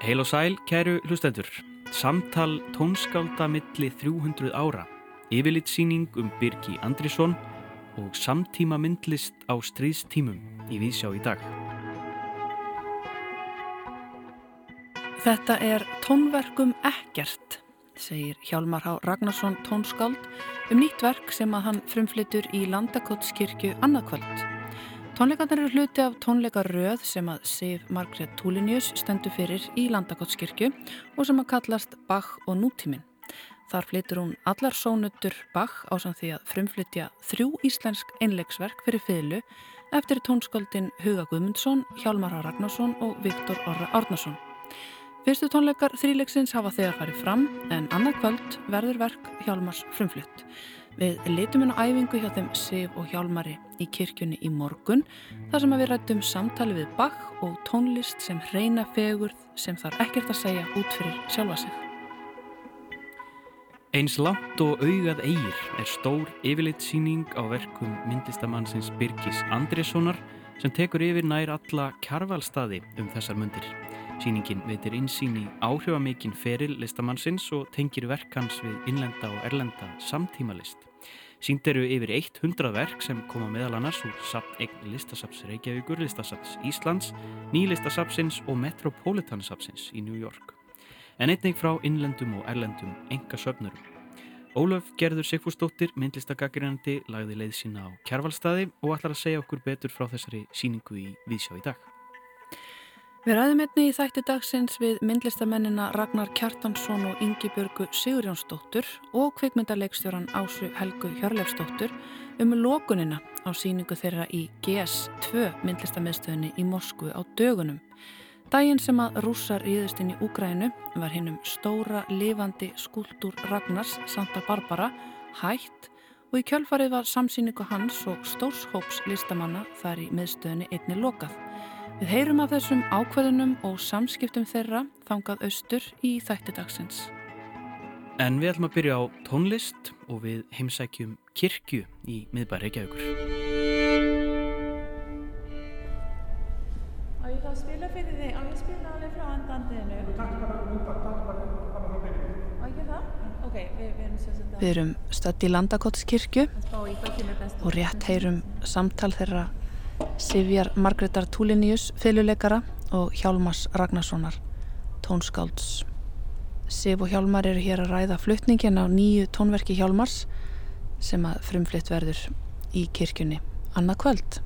Heil og sæl, kæru hlustendur. Samtal tónskálda milli 300 ára. Yfirlitsýning um Birgi Andrisson og samtíma myndlist á stríðstímum í Vísjá í dag. Þetta er tónverkum ekkert, segir Hjálmar Há Ragnarsson tónskáld um nýtt verk sem að hann frumflytur í Landakotskirkju annarkvöld. Tónleikarnir eru hluti af tónleikarröð sem að Sif Margret Túlinjus stendur fyrir í Landakotskirkju og sem að kallast Bach og nútíminn. Þar flytur hún allar sónutur Bach á samt því að frumflytja þrjú íslensk einleiksverk fyrir fylgu eftir tónskáldin Huga Guðmundsson, Hjálmar Há Ragnarsson og Viktor Orra Árnarsson. Fyrstu tónleikar þríleiksins hafa þegar farið fram en annað kvöld verður verk Hjálmars frumflutt. Við litum henn á æfingu hjá þeim Sif og Hjálmari í kirkjunni í morgun þar sem við rættum samtali við Bach og tónlist sem reyna fegurð sem þarf ekkert að segja út fyrir sjálfa sig. Eins langt og augað eigir er stór yfirleitsýning á verkum myndlistamannsins Birgis Andressonar sem tekur yfir nær alla kjarvalstaði um þessar myndir. Sýningin veitir insýn í áhrifamikinn feril listamannsins og tengir verkans við innlenda og erlenda samtímalist. Sýnd eru yfir 100 verk sem koma meðal annars úr sapn listasaps Reykjavíkur, listasaps Íslands, nýlistasapsins og Metropolitansapsins í New York. En einnig frá innlendum og erlendum enga söfnurum. Ólöf Gerður Sigfúrsdóttir, myndlistagagrinandi, lagði leið sína á kjærvalstaði og ætlar að segja okkur betur frá þessari síningu í Vísjá í dag. Við ræðum einni í þætti dagsins við myndlistamennina Ragnar Kjartansson og Ingi Björgu Sigurjónsdóttur og kvikmyndarleikstjóran Ásu Helgu Hjörlefsdóttur um lokunina á síningu þeirra í GS2 myndlistamiðstöðinni í Moskvu á dögunum. Dægin sem að rússar íðust inn í Úgrænu var hinn um stóra lifandi skúldur Ragnars Santa Barbara hætt og í kjölfarið var samsýningu hans og stórshóps listamanna þar í miðstöðinni einni lokað. Við heyrum af þessum ákveðunum og samskiptum þeirra þangað austur í þættidagsins. En við ætlum að byrja á tónlist og við heimsækjum kirkju í miðbæri Reykjavíkur. Á ég þá spila fyrir þig? Á ég spila alveg frá andandinu? Á ekki það? Ok, við, við erum sér þetta. Við erum stödd í Landakotskirkju og rétt heyrum samtal þeirra Sivjar Margreðar Túliníus fylguleikara og Hjálmars Ragnarssonar tónskálds. Siv og Hjálmar eru hér að ræða flutningin á nýju tónverki Hjálmars sem að frumflitt verður í kirkjunni annað kvöld.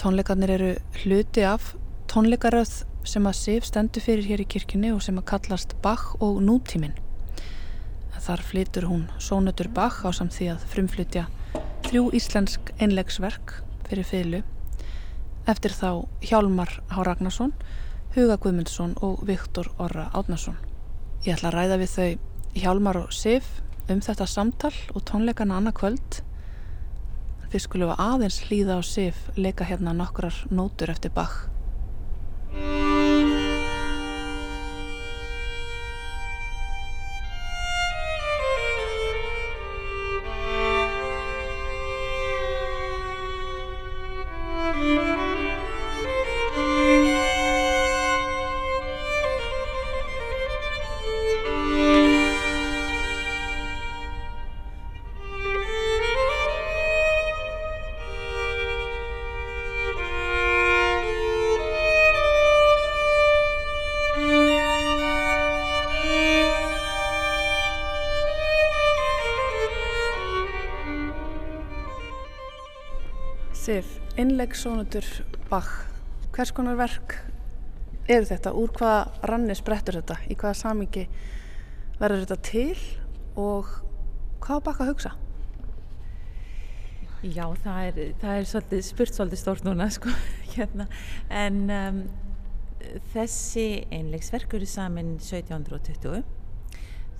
Tónleikarnir eru hluti af tónleikaröð sem að Siv stendur fyrir hér í kirkjunni og sem að kallast Bach og nútíminn. Þar flytur hún Sónutur Bach á samt því að frumflytja þrjú íslensk einlegsverk fyrir fylgu eftir þá Hjálmar H. Ragnarsson, Huga Guðmundsson og Viktor Orra Átnarsson. Ég ætla að ræða við þau Hjálmar og Sif um þetta samtal og tónleikana annað kvöld. Þið skulum aðeins hlýða á Sif leika hérna nokkrar nótur eftir Bach. Innleggsónutur Bach hvers konar verk eru þetta? Úr hvaða ranni sprettur þetta? Í hvaða samingi verður þetta til og hvað Bach að hugsa? Já, það er, það er svolítið, spurt svolítið stórt núna sko, hérna. en um, þessi einlegsverk eru samin 1720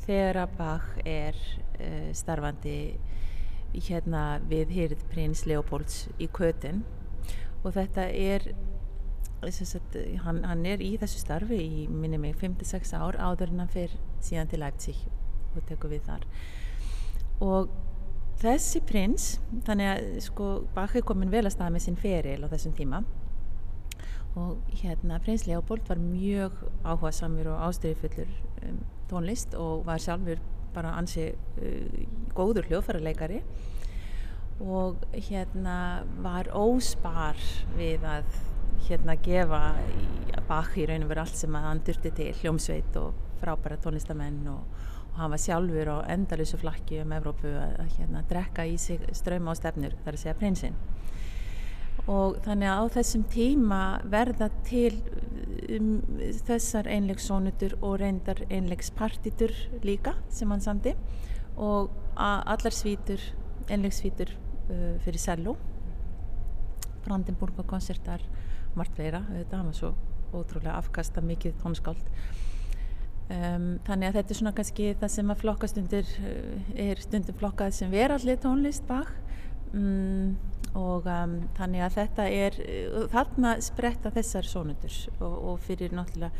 þegar að Bach er uh, starfandi hérna við hýrð prins Leopolds í Köten og þetta er sagt, hann, hann er í þessu starfi í minni mig 56 ár áður en hann fyrir síðan til Leipzig og tekur við þar. Og þessi prins þannig að sko Bach er komin vel að staða með sinn feril á þessum tíma. Og hérna Prins Leopold var mjög áhuga samir og ástriðfullur um, tónlist og var sjálfur bara ansi uh, góður hljóðfærarleikari og hérna var óspar við að hérna gefa bak í raun og veru allt sem að hann durti til hljómsveit og frábæra tónlistamenn og, og hann var sjálfur á endalusu flakki um Evrópu að, að hérna drekka í sig ströma á stefnur þar að segja prinsinn. Og þannig að á þessum tíma verða til um, þessar einlegsónutur og reyndar einlegspartitur líka sem hann sandi og allar svítur, einlegsvítur uh, fyrir cello. Brandenburga koncertar margt fleira, þetta var svo ótrúlega afkasta mikið tónskáld. Um, þannig að þetta er svona kannski það sem að flokkast undir uh, er stundum flokkað sem verallir tónlist bak um, og um, þannig að þetta er þarna spretta þessar sónundur og, og fyrir náttúrulega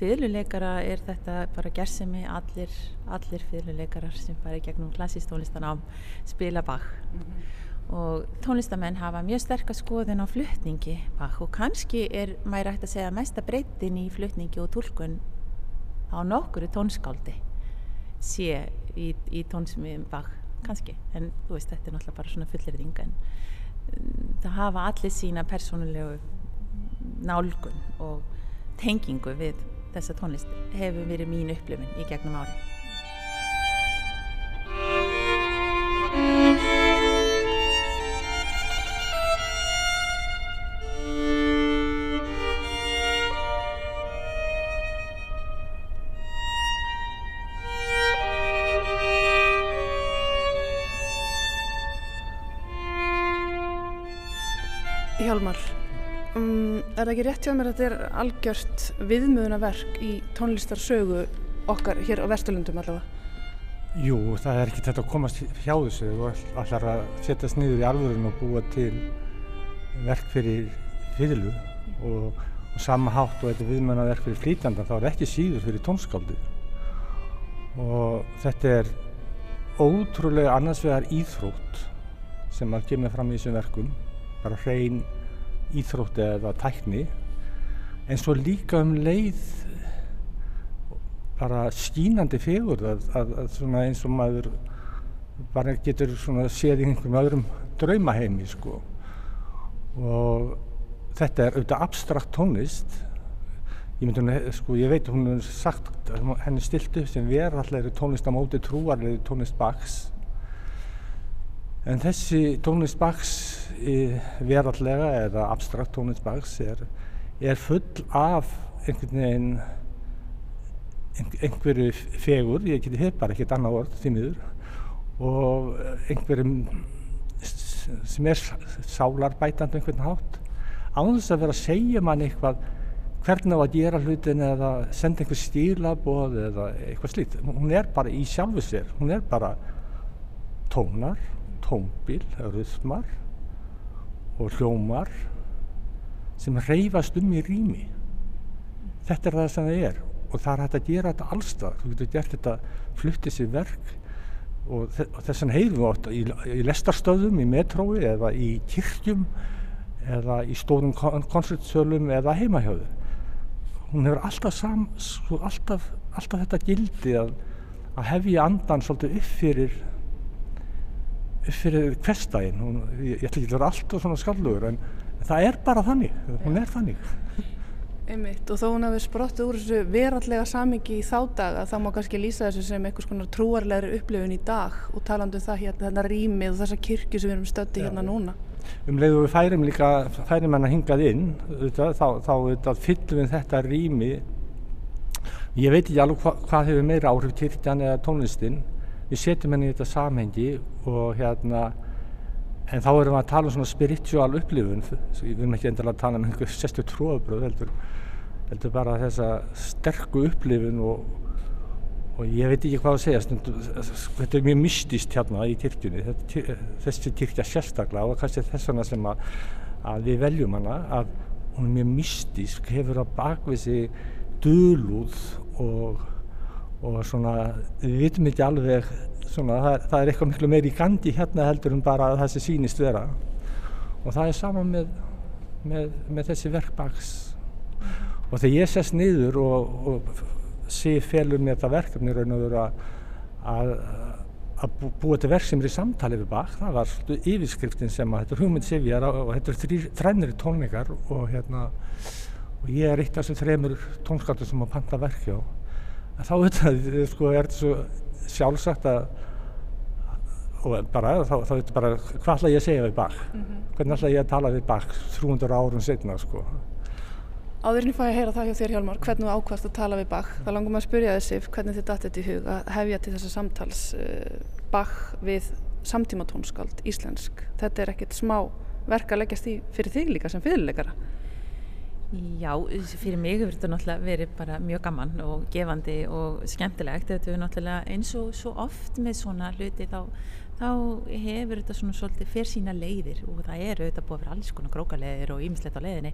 fyrirleikara er þetta bara gersemi allir, allir fyrirleikarar sem fara í gegnum klassistónlistan á spila bak mm -hmm. Og tónlistamenn hafa mjög sterkast skoðin á flutningi bak og kannski er mæri hægt að segja mesta breytin í flutningi og tólkun á nokkuru tónskáldi sé í, í tónsmiðum bak kannski, en þú veist þetta er náttúrulega bara svona fullirðing en það hafa allir sína persónulegu nálgun og tengingu við þessa tónlist hefur verið mín upplifin í gegnum ári Hjálmar, um, er það ekki rétt hjá mér að þetta er algjört viðmöðunaverk í tónlistarsögu okkar hér á Vesturlundum allavega? Jú, það er ekki þetta að komast hjá þessu. Og allar að setjast niður í alvörun og búa til verk fyrir fyrirlu og, og sama hátt og þetta viðmöðunaverk fyrir flýtjandan þá er ekki síður fyrir tónskáldi og þetta er ótrúlega annars vegar íþrótt sem að kemur fram í þessum verkum bara hrein íþrótti eða tækni en svo líka um leið bara skínandi fegur að, að, að svona eins og maður bara getur svona séð í einhverjum öðrum draumaheimi sko. Og þetta er auðvitað abstrakt tónlist. Ég myndi hún, sko ég veit hún er sagt henni stilt upp sem verallegri tónlist á móti trúarlegri tónlist Bachs en þessi tónlist Bachs verallega eða abstrakt tónlist Bachs er, er full af einhvern veginn einhverju fegur, ég geti hef bara ekkert annað orð því miður og einhverjum sem er sálarbætandi einhvern hátt. Á þess að vera að segja mann eitthvað hvernig á að gera hlutin eða senda einhver stílaboð eða eitthvað slíkt. Hún er bara í sjálfu sér hún er bara tónar tónbíl, röðmar og hljómar sem reyfast um í rými. Þetta er það sem það er og það er hægt að gera þetta allstað þú getur gert þetta fluttið sér verk og, þess vegna heyrum við ofta í, í lestarstöðum, í metrói eða í kirkjum eða í stórum koncertsölum eða heimahjóðu hún hefur alltaf, sam, svo, alltaf, alltaf þetta gildi að, að hefja andan svolítið upp fyrir fyrir hverstægin ég, ég ætla ekki að vera alltaf svona skallugur en það er bara þannig, hún er þannig. Einmitt, og þó hún hefur sprottið úr þessu verallega samingi í þá dag að það má kannski lýsa þessu sem einhvers konar trúarlegri upplifun í dag og talandu um það hérna, hérna rýmið og þessa kirkju sem við erum stötti hérna núna. Um leið og við færim líka, færim hann að hingað inn, auðvitað, þá, þá auðvitað, fyllum við þetta rými, ég veit ekki alveg hva, hvað hefur meira áhrif kirkjan eða tónlistin, við setjum henni í þetta samhengi og hérna, en þá erum við að tala um svona spiritual upplifun, við erum ekki endilega að tala um einhver sérstu tróðbröð heldur, heldur bara þessa sterku upplifun og, og ég veit ekki hvað að segja stundum, þetta er mjög mystist hérna í kirkjunni þetta, þessi kirkja sérstaklega og kannski þess vegna sem að, að við veljum hana að hún er mjög mystisk hefur að bakvið sig dölúð og, og svona við vitum ekki alveg svona, það, það er eitthvað miklu meiri í gandi hérna heldur en bara að það sé sínist vera. Og það er sama með, með, með þessi verkbaks og þegar ég sest niður og, og sé felur mér þetta verkefni raun og veru að að búa til verk sem er í samtali við Bach það var yfirskriftin sem að þetta er hugmynd Sivjar og þetta er þrennir tónleikar og hérna og ég er eitt af þessum þremur tónskáttur sem að panta verki á þá þetta, sko, er þetta svo sjálfsagt að og bara, þá, þá er þetta bara hvað ætla ég að segja við Bach mm -hmm. hvernig ætla ég að tala við Bach 300 árum setna sko Áðurinn fæ ég að heyra það hjá þér Hjálmar, hvernig þú ákvæmst að tala við Bach. Það langar maður að spyrja þessi hvernig þið dætt þetta í hug að hefja til þessa samtals uh, Bach við samtíma tónskald íslensk. Þetta er ekkert smá verk að leggjast í fyrir þig líka sem fyrirleikara. Já, fyrir mig hefur þetta náttúrulega verið bara mjög gaman og gefandi og skemmtilegt. Þetta er náttúrulega eins og svo oft með svona hluti þá, þá hefur þetta svona svolítið fyrr sína leiðir og það eru auðvitað búið að vera alls konar krókaleiðir og ýmislegt á leiðinni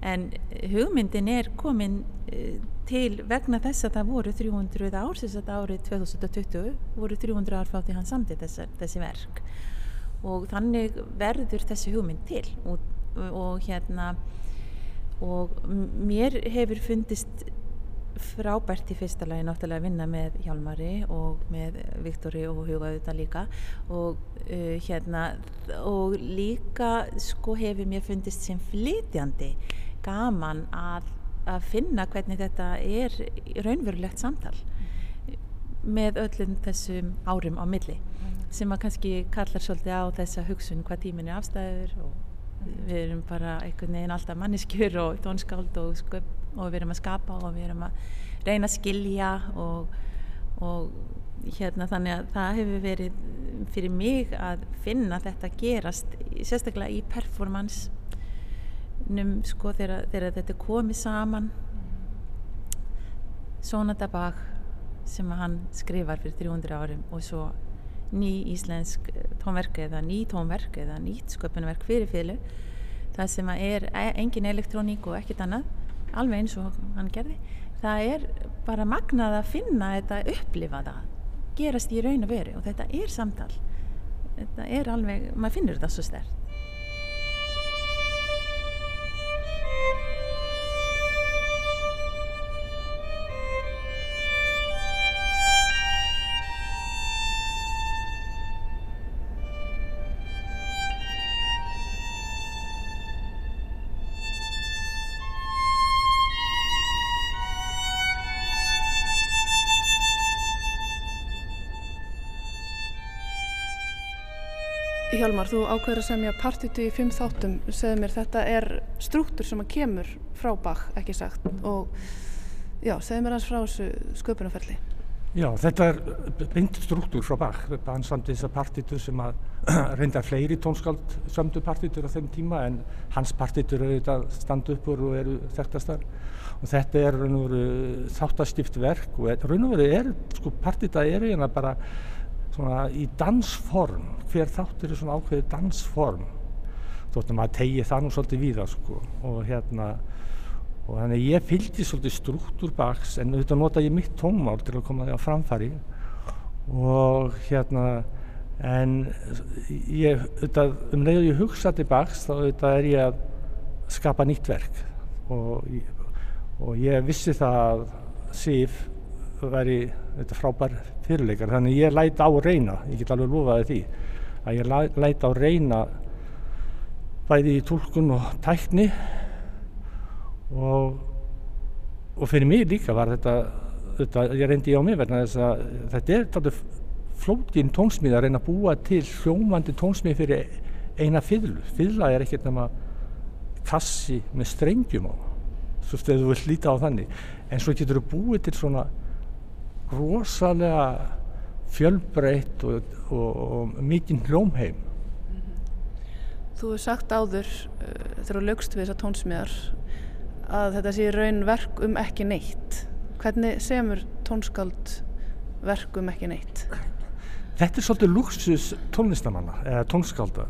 en hugmyndin er komin eh, til vegna þess að það voru 300 ár, þess að árið 2020 voru 300 ár fátt í hans samtid þessi, þessi verk og þannig verður þessi hugmynd til og, og hérna og mér hefur fundist frábært í fyrsta lagi náttúrulega að vinna með Hjálmari og með Viktori og Huga auðvitað líka. Og uh, hérna og líka sko hefur mér fundist sem flytjandi gaman að, að finna hvernig þetta er raunverulegt samtal með öllum þessum árum á milli sem að kannski kallar svolítið á þessa hugsun hvað tímin er afstæður og við erum bara einhvern veginn alltaf manneskjur og tónskáld og, og við erum að skapa og við erum að reyna að skilja og, og hérna þannig að það hefur verið fyrir mig að finna þetta gerast sérstaklega í performance num sko þegar, þegar þetta komið saman. Sónata Bach sem hann skrifar fyrir 300 árum og svo ný íslensk tónverk eða ný tónverk eða nýtt sköpunverk fyrir fylgu það sem er e, engin elektróník og ekkert annað alveg eins og hann gerði það er bara magnað að finna þetta upplifa það gerast í raun og veru og þetta er samtal. Þetta er alveg, maður finnur þetta svo stert Hjálmar, þú ákveður að semja partitu í fimm þáttum, segðu mér þetta er struktúr sem að kemur frá Bach, ekki sagt og já, segðu mér hans frá þessu sköpunarferli. Já, þetta er beint struktúr frá Bach, hann samt þessar partitur sem að reynda fleiri tónskald sömdu partitur á þeim tíma en hans partitur eru þetta standu uppur og eru þekktastar og þetta er raun og veru þáttastift verk og raun og veru er, sko partita er eiginlega bara svona í dansform hver þáttur er svona ákveðið dansform. Þóttum að tegi það nú svolítið víða sko og hérna og þannig ég fylgdi svolítið struktúr baks en auðvitað nota ég mitt tónmál til að koma því á framfari og hérna en ég auðvitað um leiðu ég hugsa til baks þá auðvitað er ég að skapa nýtt verk. Og, og ég vissi það að Sif væri þetta frábær fyrirleikar þannig ég læt á reyna, ég get alveg lofaði því að ég læt á reyna bæði í tólkun og tækni og og fyrir mig líka var þetta, þetta ég reyndi á mig verna þess að þetta er þetta flókin tónsmíð að reyna að búa til hljómandi tónsmíð fyrir eina fyrlu fyrla er ekkert nema kassi með strengjum á svo steður þú vill líta á þannig. En svo getur þú búið til svona rosalega fjölbreytt og, og, og mikinn hljómheim. Mm -hmm. Þú hefur sagt áður uh, þegar þú lögst við þessa tónsmiðar að þetta sé raun verk um ekki neitt. Hvernig semur tónskald verk um ekki neitt? Þetta er svolítið luxus tónlistamanna eða tónskálda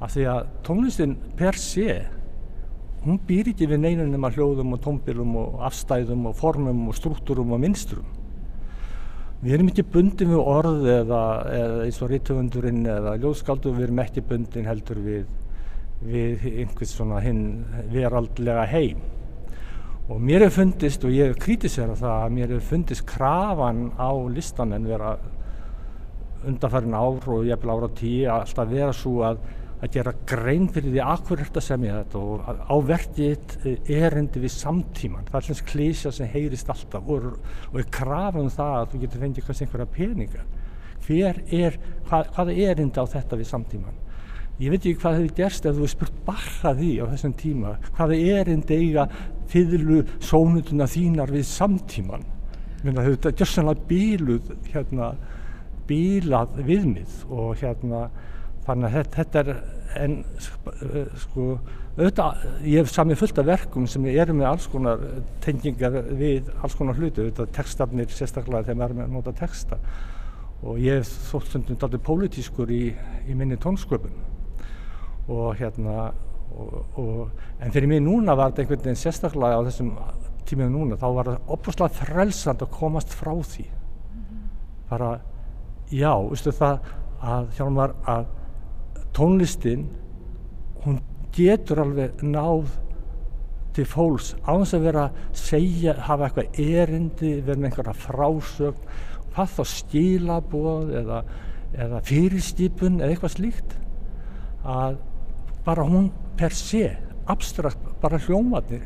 af því að tónlistin per sé hún býr ekki við neinunum að hljóðum og tónbilum og afstæðum og formum og struktúrum og minstrum Við erum ekki bundin við orð eða, eða eins og rítöfundurinn eða ljóðskaldu, við erum ekki bundin heldur við, við einhvers svona hinn veraldlega heim. og mér hefur fundist og ég hef kritisera það að mér hefur fundist krafan á listamenn vera undanfærin ár og ég hef ára tíu alltaf vera svo að að gera grein fyrir því að hverju þetta semja þetta og ávertið erindi við samtíman það er allins klísja sem heyrist alltaf og, og er krafum það að þú getur fengið kannski einhverja peninga. Hver er, hvað, hvað er erindi á þetta við samtíman ég veit ekki hvað hefur gerst ef þú hefur spurt barra því á þessum tíma. Hvað er erindi eiga fyrlu sónutuna þínar við samtíman þetta er gjörsanlega bíluð hérna bílað viðmið og hérna þannig að þetta, þetta er en sko auðvitað, ég hef samið fullt af verkum sem eru með alls konar tengingar við alls konar hluti, auðvitað textafnir sérstaklega þegar maður er með að nota texta. Og ég hef þótt stundum daldur pólitískur í, í minni tónsköpun. Og hérna og, og, en fyrir mig núna var þetta einhvern veginn sérstaklega á þessum tíminu núna, þá var það opuslega þrælsand að komast frá því. Bara, já, veistu það að hjálmar að tónlistin hún getur alveg náð til fólks á þess að vera að segja, hafa eitthvað erindi vera með einhverja frásögn hvað þá stílaboð eða, eða fyrirstýpun eða eitthvað slíkt. Að bara hún per sé abstrakt, bara hljómatnir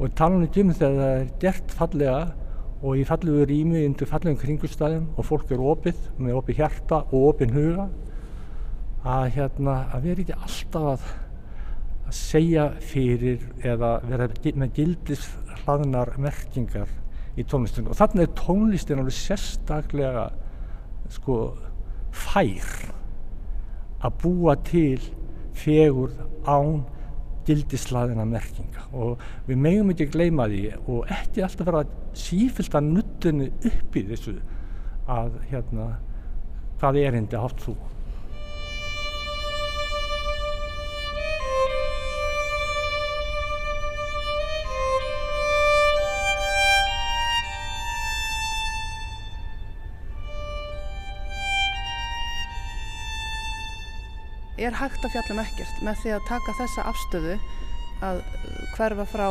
og tala um þegar það er gert fallega og í fallegu rými undir fallegum kringustæðum og fólk er opið með opið hjarta og opið huga að, hérna, að vera ekki alltaf að, að segja fyrir eða vera með gildis hlaðnar merkingar í tónlistunum og þannig er tónlistin alveg sérstaklega sko fær að búa til fegur án gildislaðina merkinga. Og við megum ekki gleyma því og ekki alltaf vera sífilt að nuttinu upp í þessu að hérna hvað er hindi átt þú er hægt að fjalla um ekkert með því að taka þessa afstöðu að hverfa frá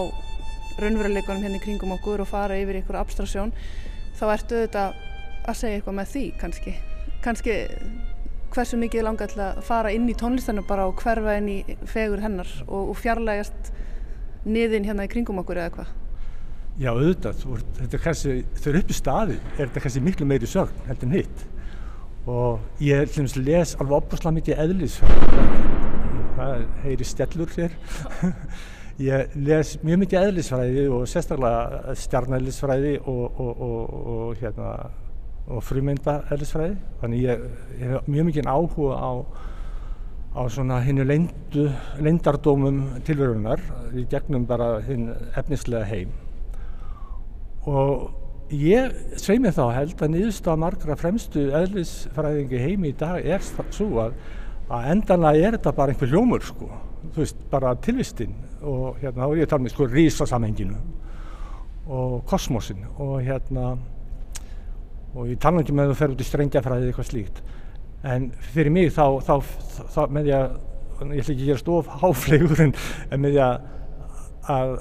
raunveruleikunum hérna í kringum okkur og fara yfir ykkur abstraksjón þá ertu auðvitað að segja eitthvað með því kannski. Kannski hversu mikið langar til að fara inn í tónlistanum bara og hverfa inn í fegur hennar og, og fjarlægast niðin hérna í kringum okkur eða hvað? Já auðvitað, þetta er kannski, þau eru upp í staði er þetta kannski miklu meiri sögn heldur en hitt og ég les alveg opuslega mikið eðlisfræði það heyri stjallur hér. Ég les mjög mikið eðlisfræði og sérstaklega stjarnæðlisfræði og, og, og, og hérna frumynda eðlisfræði þannig ég, ég hef mjög mikið áhuga á á svona hinnu leindardómum tilverunar í gegnum bara hinn efnislega heim. Og Ég svei mig þá held að niðurstað margra fremstu eðlisfræðingi heimi í dag er svo að, að endanlega er þetta bara einhver ljómur sko, þú veist, bara tilvistinn og hérna þá er ég að tala um, sko rísasamhenginu og kosmosin og hérna og ég tala ekki með að þú fer út í strengjafræði eitthvað slíkt. En fyrir mig þá, þá, þá með ég að, ég ætla ekki að gera stof háflegur en með ég að, að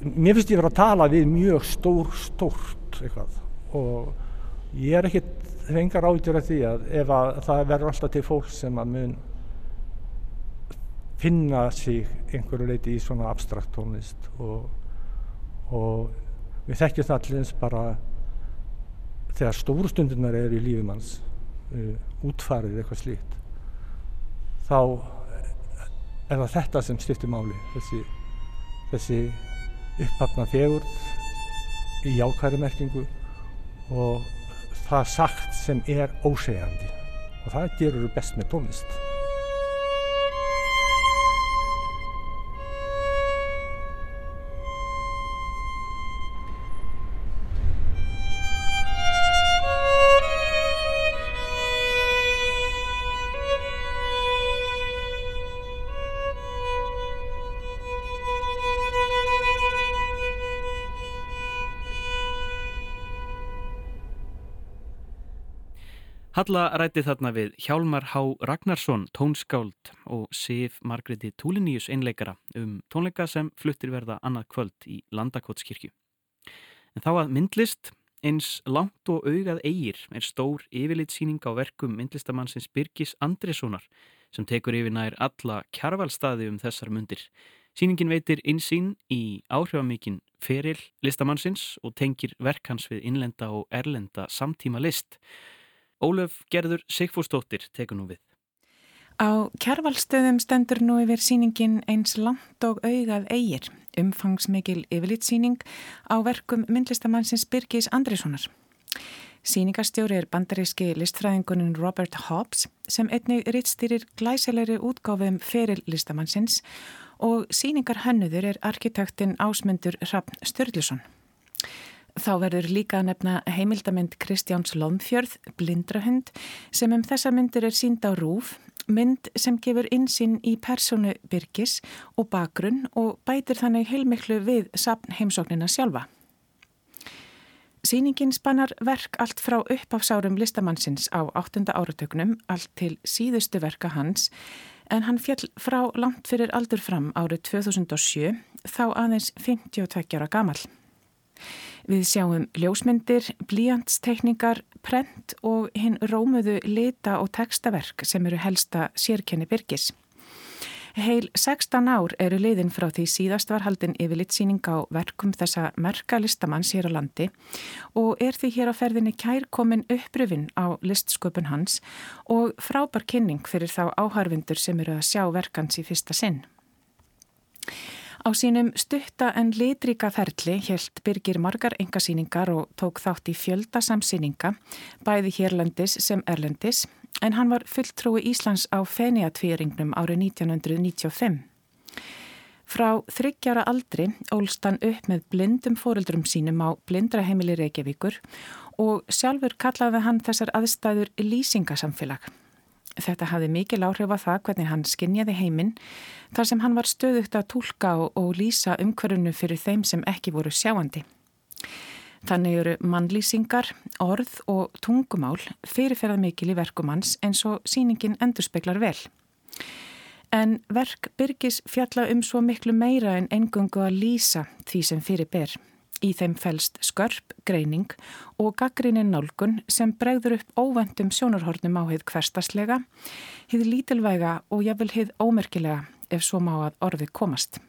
mér finnst ég verið að tala við mjög stór, stórt eitthvað. Og ég er ekkert hengar ágjör af því að ef að það verður alltaf til fólk sem að mun finna sig einhverju leiti í svona abstrakt tónlist. Og, og við þekkjum það allir bara þegar stórustundunar eru í lífumanns uh, útfarið eitthvað slíkt þá er það þetta sem stiftir máli þessi, þessi upphafna fegurð í jákværi merkingu og það sagt sem er ósegjandi og það gerur best með tónlist. Halla rætti þarna við Hjálmar Há Ragnarsson, tónskáld og Sif Margreti Túliníus einleikara um tónleika sem fluttir verða annað kvöld í Landakotskirkju. En þá að myndlist, eins langt og augað eigir, er stór yfirlitsýning á verkum myndlistamannsins Birgis Andressonar sem tekur yfir nær alla kjarvalstaði um þessar mundir. Sýningin veitir insýn í áhrifamíkin feril listamannsins og tengir verkans við innlenda og erlenda samtíma list. Ólöf Gerður Sigfúsdóttir tekur nú við. Á kjærvalstöðum stendur nú yfir síningin eins langt og augað eigir, umfangsmikil yfirlitsýning á verkum myndlistamannsins Birgis Andrissonar. Sýningarstjóri er bandaríski listfræðingunin Robert Hobbs sem einnig rittstýrir glæsilegri útgáfum feril listamannsins og sýningar hönnuður er arkitektin ásmundur Hrafn Störlusson. Þá verður líka að nefna heimildamind Kristjáns Lómfjörð, Blindrahund, sem um þessa myndir er sínd á rúf, mynd sem gefur insinn í personu Birgis og bakgrunn og bætir þannig heilmiklu við sapn heimsóknina sjálfa. Sýningin spannar verk allt frá uppafsárum listamannsins á 8. áratögnum, allt til síðustu verka hans, en hann fjall frá langt fyrir aldur fram árið 2007, þá aðeins 52 ára gamal. Við sjáum ljósmyndir, blíjantstekningar, prent og hinn rómuðu lita og textaverk sem eru helsta sérkenni byrgis. Heil 16 ár eru liðin frá því síðast var haldin yfirlitsýning á verkum þessa merka listamanns hér á landi og er því hér á ferðinni kærkomin uppröfin á listsköpun hans og frábær kynning fyrir þá áharfindur sem eru að sjá verkans í fyrsta sinn. Á sínum stutta en litrika ferli helt Birgir margar engasýningar og tók þátt í fjölda samsýninga, bæði hérlandis sem erlendis, en hann var fulltrúi Íslands á Feniatvíringnum árið 1995. Frá þryggjara aldri ólst hann upp með blindum fóreldrum sínum á blindraheimili Reykjavíkur og sjálfur kallaði hann þessar aðstæður lýsingasamfélag. Þetta hafði mikil áhrif á það hvernig hann skinnjaði heiminn þar sem hann var stöðugt að tólka og, og lýsa umhverfunu fyrir þeim sem ekki voru sjáandi. Þannig eru mannlýsingar, orð og tungumál fyrirferðað mikil í verkum hans eins og síningin endurspeglar vel. En verk byrgis fjalla um svo miklu meira en engungu að lýsa því sem fyrir ber. Í þeim fælst skörp, greining og gaggrinnin nálgun sem bregður upp óvendum sjónarhornum á heið hverstaslega, heið lítilvæga og jafnvel heið ómerkilega ef svo má að orði komast.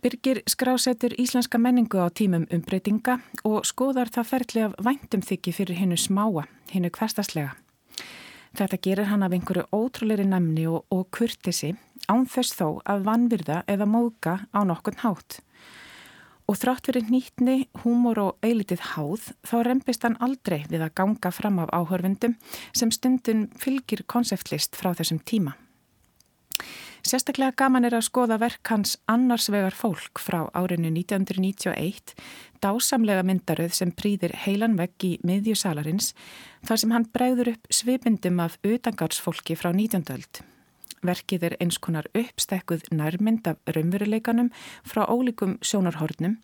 Birgir skrásetur íslenska menningu á tímum umbreytinga og skoðar það ferli af væntum þykki fyrir hinnu smáa, hinnu hverstaslega. Þetta gerir hann af einhverju ótrúleiri næmni og, og kurtisi án þess þó að vanvirða eða móðga á nokkun hátt. Og þrátt fyrir nýtni, húmor og eilitið háð þá rempist hann aldrei við að ganga fram af áhörfundum sem stundum fylgir konseptlist frá þessum tíma. Sérstaklega gaman er að skoða verk hans annarsvegar fólk frá árinu 1991, dásamlega myndaröð sem prýðir heilan vegg í miðjusalarins þar sem hann bregður upp svipindum af utangartsfólki frá 19. öld. Verkið er eins konar uppstekkuð nærmynd af raunveruleikanum frá ólíkum sjónarhornum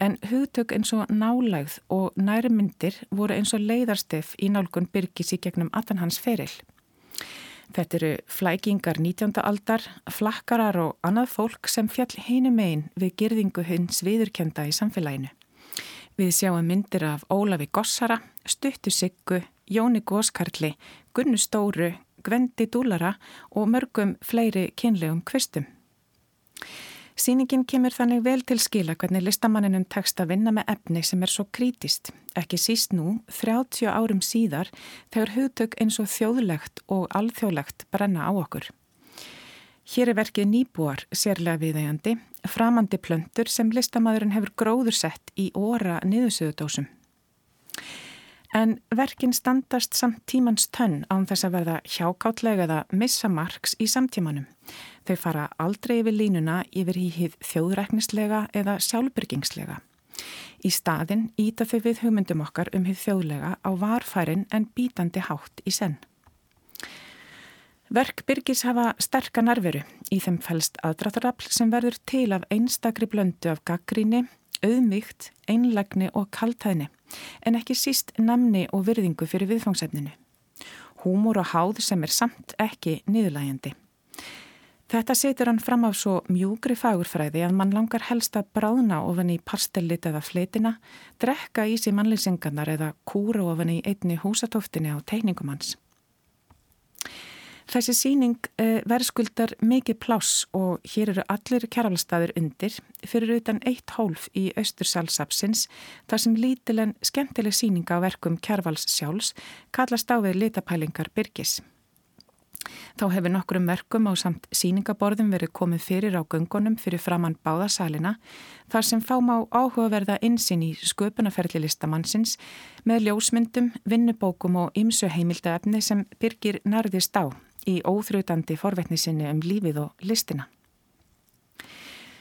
en hugtök eins og nálægð og nærmyndir voru eins og leiðarstef í nálgun byrgis í gegnum allan hans feril. Þetta eru flækingar 19. aldar, flakkarar og annað fólk sem fjall heinu megin við girðingu hins viðurkenda í samfélaginu. Við sjáum myndir af Ólafi Gossara, Stuttu Siggu, Jóni Góskarli, Gunnu Stóru, Gvendi Dúlara og mörgum fleiri kynlegum kvistum. Sýningin kemur þannig vel til skila hvernig listamanninum tekst að vinna með efni sem er svo krítist, ekki síst nú, 30 árum síðar, þegar hugtök eins og þjóðlegt og alþjóðlegt brenna á okkur. Hér er verkið nýbúar, sérlega viðægandi, framandi plöntur sem listamadurinn hefur gróður sett í óra niðursöðudósum. En verkin standast samt tímans tönn án þess að verða hjákáttlega eða missa marks í samtímanum. Þau fara aldrei yfir línuna yfir í hið þjóðræknislega eða sjálfbyrgingslega. Í staðin íta þau við hugmyndum okkar um hið þjóðlega á varfærin en bítandi hátt í senn. Verk Byrgis hafa sterka narveru í þeim fælst aðdratarafl sem verður til af einstakri blöndu af gaggríni, auðmygt, einlagni og kaltæðni, en ekki síst namni og virðingu fyrir viðfangsefninu. Húmor og háð sem er samt ekki niðurlægjandi. Þetta setur hann fram af svo mjúgri fagurfræði að mann langar helst að bráðna ofan í pastellit eða fleitina, drekka í sig mannlýsingarnar eða kúra ofan í einni húsatóftinni á teikningum hans. Þessi síning eh, verðskuldar mikið pláss og hér eru allir kjæralstaður undir fyrir utan eitt hólf í Östursalsapsins þar sem lítilen skemmtileg síninga á verkum kjærvals sjálfs kallast á við litapælingar Byrgis. Þá hefur nokkrum verkum á samt síningaborðum verið komið fyrir á göngunum fyrir framann báðasalina þar sem fám á áhugaverða insinn í sköpunarferðli listamannsins með ljósmyndum, vinnubókum og ymsu heimildaefni sem byrgir nærðist á í óþrutandi forvetnisinni um lífið og listina.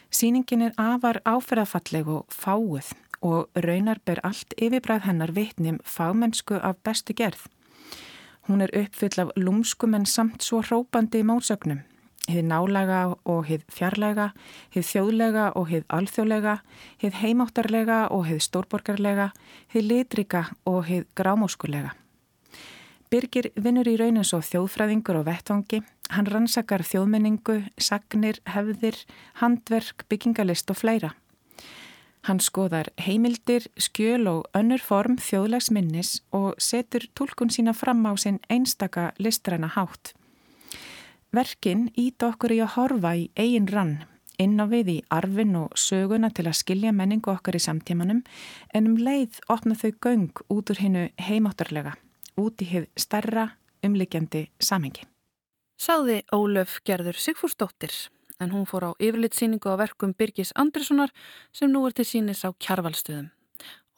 Sýningin er afar áferðafalleg og fáuð og raunar ber allt yfirbræð hennar vitnim fámennsku af bestu gerð. Hún er uppfyll af lúmskum en samt svo hrópandi í mótsögnum. Hið nálega og hið fjarlæga, hið þjóðlega og hið alþjóðlega, hið heimáttarlega og hið stórborgarlega, hið litrika og hið grámóskulega. Birgir vinnur í raunins og þjóðfræðingur og vettvangi. Hann rannsakar þjóðmenningu, sagnir, hefðir, handverk, byggingalist og fleira. Hann skoðar heimildir, skjöl og önnur form þjóðlegs minnis og setur tólkun sína fram á sinn einstaka listræna hátt. Verkin ít okkur í að horfa í eigin rann, inn á við í arfin og söguna til að skilja menningu okkar í samtímanum en um leið opna þau göng út úr hinnu heimáttarlega, út í hið starra, umlikjandi samhengi. Sáði Ólöf Gerður Sigfúrsdóttir en hún fór á yfirlitsýningu á verkum Birgis Andrissonar sem nú er til sínis á kjarvalstuðum.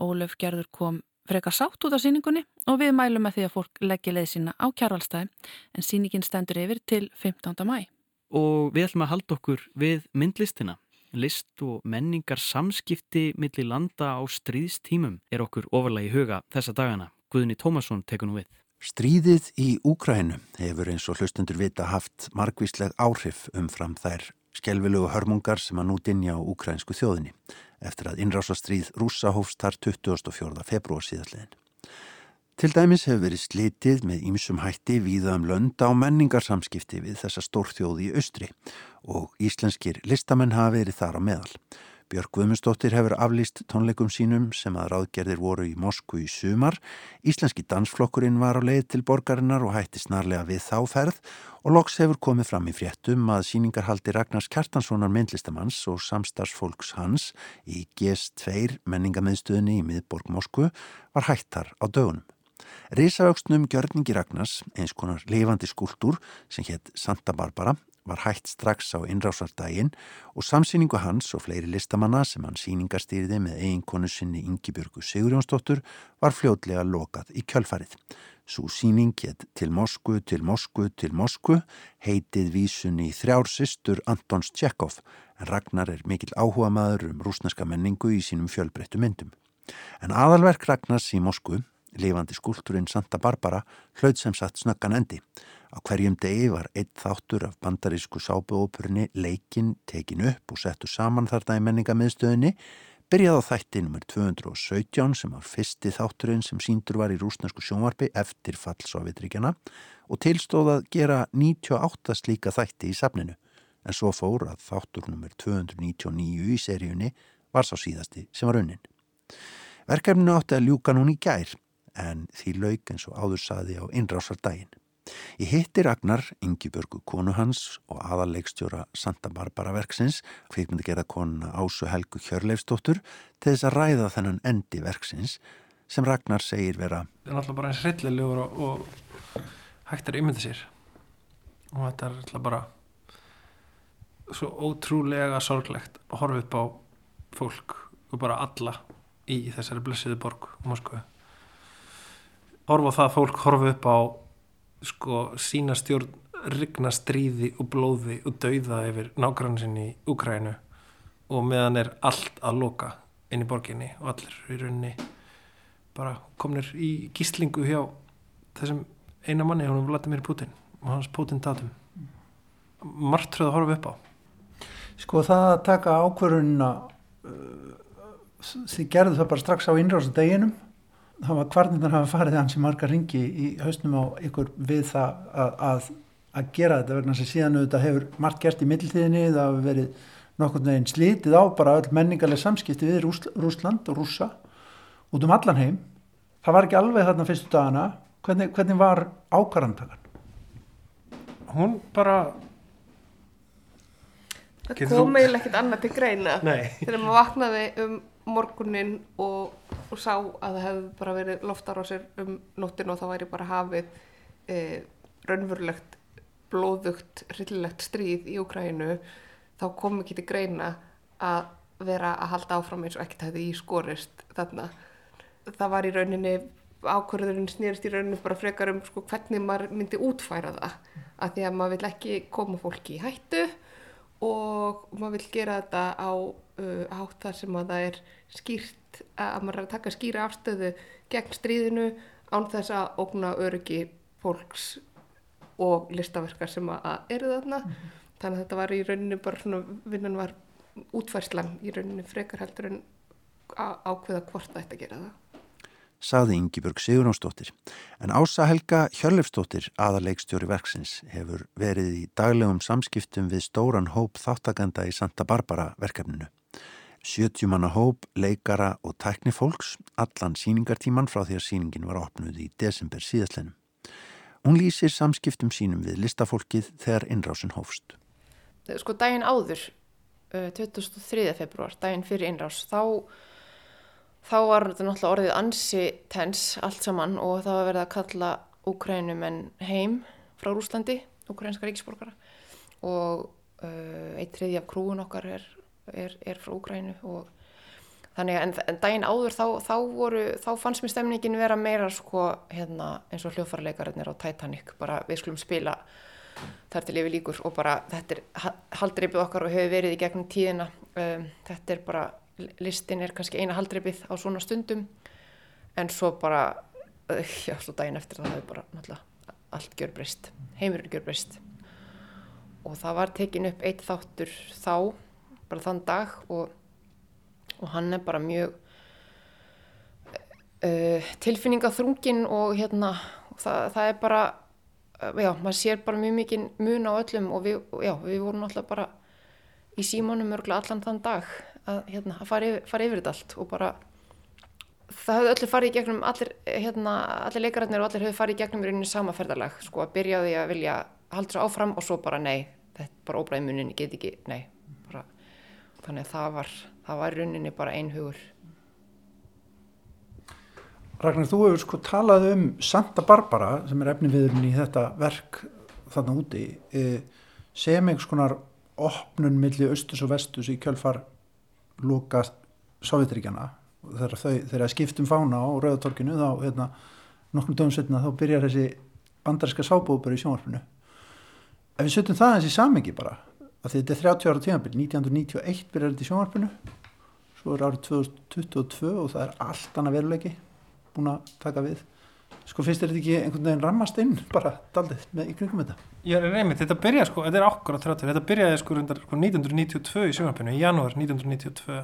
Ólöf Gerður kom frekar sátt út af síningunni og við mælum með því að fólk leggja leið sína á kjarvalstæði en síningin stendur yfir til 15. mæ. Og við ætlum að halda okkur við myndlistina. List og menningar samskipti millir landa á stríðstímum er okkur ofarlega í huga þessa dagana. Guðni Tómasson tekur nú við. Stríðið í Úkrænu hefur eins og hlustundur vita haft margvísleg áhrif umfram þær skjelvilegu hörmungar sem að nú dinja á úkrænsku þjóðinni eftir að innrásastríð rúsa hófst þar 24. februar síðastlegin. Til dæmis hefur verið slitið með ýmsum hætti víða um lönda á menningarsamskipti við þessa stórþjóði í austri og íslenskir listamenn hafa verið þar á meðal. Björg Guðmundsdóttir hefur aflýst tónleikum sínum sem að ráðgerðir voru í Moskvu í sumar. Íslenski dansflokkurinn var á leið til borgarinnar og hætti snarlega við þáferð og loks hefur komið fram í fréttum að síningarhaldi Ragnars Kjartanssonar myndlistamanns og samstagsfólks hans í GS2 menningamöðstöðinni í miðborg Moskvu var hættar á dögunum. Rísavöxtnum Gjörningi Ragnars, eins konar lifandi skúltúr sem hétt Santa Barbara, var hægt strax á innrásardaginn og samsýningu hans og fleiri listamanna sem hann sýningarstýriði með eiginkonu sinni Yngibjörgu Sigurjónsdóttur var fljótlega lokað í kjölfarið. Svo síning hétt til Moskvu, til Moskvu, til Moskvu heitið vísunni þrjársistur Antons Tjekov en Ragnar er mikil áhuga maður um rúsneska menningu í sínum fjölbreyttu myndum. En aðalverk Ragnars í Moskvu, lifandi skúlturinn Santa Barbara, hlaut sem satt snöggan endi. Á hverjum degi var eitt þáttur af bandarísku sábuópurni leikin tekin upp og settur saman þarna í menningamiðstöðinni, byrjað á þætti nr. 217 sem var fyrsti þátturinn sem síndur var í rúsnesku sjónvarpi eftir fallsovjetríkjana og tilstóð að gera 98 slíka þætti í safninu, en svo fór að þáttur nr. 299 í seríunni var sá síðasti sem var unnin. Verkefninu átti að ljúka núni í gær, en því lauk eins og áður saði á innrásardaginn. Ég hitti Ragnar, Yngibörgu konu hans og aðalleikstjóra Santa Barbara verksins, kvikmyndi gera konuna Ásu Helgu Hjörleifstóttur, til þess að ræða þennan endi verksins sem Ragnar segir vera Það er náttúrulega bara eins hryllilegur og, og hægt er ímyndið sér. Og þetta er náttúrulega bara svo ótrúlega sorglegt að horfa upp á fólk og bara alla í þessari blessiðu borg Moskvu. Horfa á það að fólk horfa upp á sko sína stjórn rigna stríði og blóði og dauða yfir nágrannsinn í Ukrænu og meðan er allt að loka inn í borginni og allir í rauninni bara komnir í gíslingu hjá þessum eina manni, hún er Vladimir Putin og hans Putin datum. Margtröð að horfa upp á. Sko það að taka ákverðunina uh, þið gerðu það bara strax á innráðs var kvarnirnar hafa farið hans í marga ringi í hausnum á ykkur við það að, að, að gera þetta vegna sem síðan auðvitað hefur margt gert í mildtíðinni það hefur verið nokkurn veginn slítið á bara öll menningarlega samskipti við Rúsland og Rússa út um allan heim það var ekki alveg þarna fyrstu dagana hvernig, hvernig var ákvarðantakan? Hún bara Það kom eiginlega ekkert annað til greina Nei. þegar maður vaknaði um morgunin og, og sá að það hefði bara verið loftar á sér um nóttin og það væri bara hafið e, raunverulegt blóðugt, rillilegt stríð í Ukrænu þá kom ekki til greina að vera að halda áfram eins og ekkert hefði í skorist þarna. Það var í rauninni, ákvörðurinn snýrist í rauninni bara frekar um sko, hvernig maður myndi útfæra það að því að maður vil ekki koma fólki í hættu og maður vil gera þetta á uh, hátt þar sem að það er skýrt að maður er að taka skýra afstöðu gegn stríðinu án þess að ógna öryggi fólks og listaverkar sem að eru þarna mm -hmm. þannig að þetta var í rauninni bara svona vinnan var útfærslan í rauninni frekar heldur en ákveða hvort það ætti að gera það Saði Yngibjörg Sigurnánsdóttir. En Ása Helga Hjörlefsdóttir, aðarleikstjóri verksins, hefur verið í daglegum samskiptum við stóran hóp þáttakanda í Santa Barbara verkefninu. 70 manna hóp, leikara og tæknifólks, allan síningartíman frá því að síningin var opnuð í desember síðastlennum. Hún lýsir samskiptum sínum við listafólkið þegar innrásin hófst. Sko daginn áður, 2003. Eh, februar, daginn fyrir innrás, þá, þá var þetta náttúrulega orðið ansi tens allt saman og það var verið að kalla Ukrænum en heim frá Rúslandi, ukrænska ríksborgara og uh, eitt triði af krúun okkar er, er, er frá Ukrænu og þannig að en, en daginn áður þá, þá, voru, þá fannst mér stemningin vera meira sko hérna eins og hljófarleikararnir á Titanic, bara við skulum spila þar til yfir líkur og bara þetta er haldreipið okkar og hefur verið í gegnum tíðina. Um, þetta er bara, listin er kannski eina haldreipið á svona stundum en svo bara uh, já, svo daginn eftir það hefur bara náttúrulega allt gjör breyst, heimurinn gjör breyst og það var tekin upp eitt þáttur þá bara þann dag og, og hann er bara mjög uh, tilfinningaþrungin og hérna og það, það er bara já, maður sér bara mjög mikið mun á öllum og við, já, við vorum alltaf bara í símónum örgulega allan þann dag að, hérna, að fara, yfir, fara yfir þetta allt og bara það höfðu öllu farið í gegnum allir, hérna, allir leikararnir og allir höfðu farið í gegnum í rauninni sama ferðarlag sko að byrjaði að vilja halda svo áfram og svo bara nei, þetta er bara óbræði munin, ég get ekki, nei bara, þannig að það var það var rauninni bara einhugur. Ragnar, þú hefur sko talað um Santa Barbara sem er efniviðurinn í þetta verk þarna úti e, sem einhvers konar opnun millir austus og vestus í kjölfar lóka Sovjetiríkjana þegar þegar skiptum fána á Rauðatorkinu þá hérna, nokkrum dögum setna þá byrjar þessi bandaríska sábúður í sjónvarpinu. Ef við setjum það eins í samengi bara að þetta er 30 ára tímabill 1991 byrjar þetta í sjónvarpinu svo er árið 2022 og það er allt annað veruleiki búin að taka við sko finnst þetta ekki einhvern veginn rammast inn bara daldið með í kringum þetta? Já, reymi, þetta byrjaði sko, þetta er okkur á 30 þetta byrjaði sko reyndar sko 1992 í sjónarpinu, í janúar 1992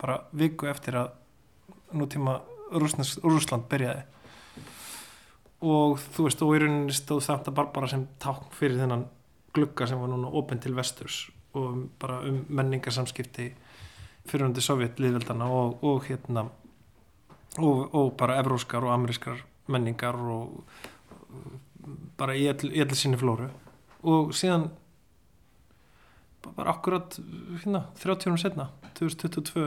bara viku eftir að nútíma Rúsland byrjaði. Og þú veist, og í rauninni stóð Santa Barbara sem takk fyrir þennan glugga sem var núna opinn til vesturs og bara um menningarsamskipti fyrir hundi Sovjet liðveldana og, og hérna og, og bara evróskar og amerískar menningar og bara í allir síni flóru og síðan bara akkurat hérna, 30 árum setna 2022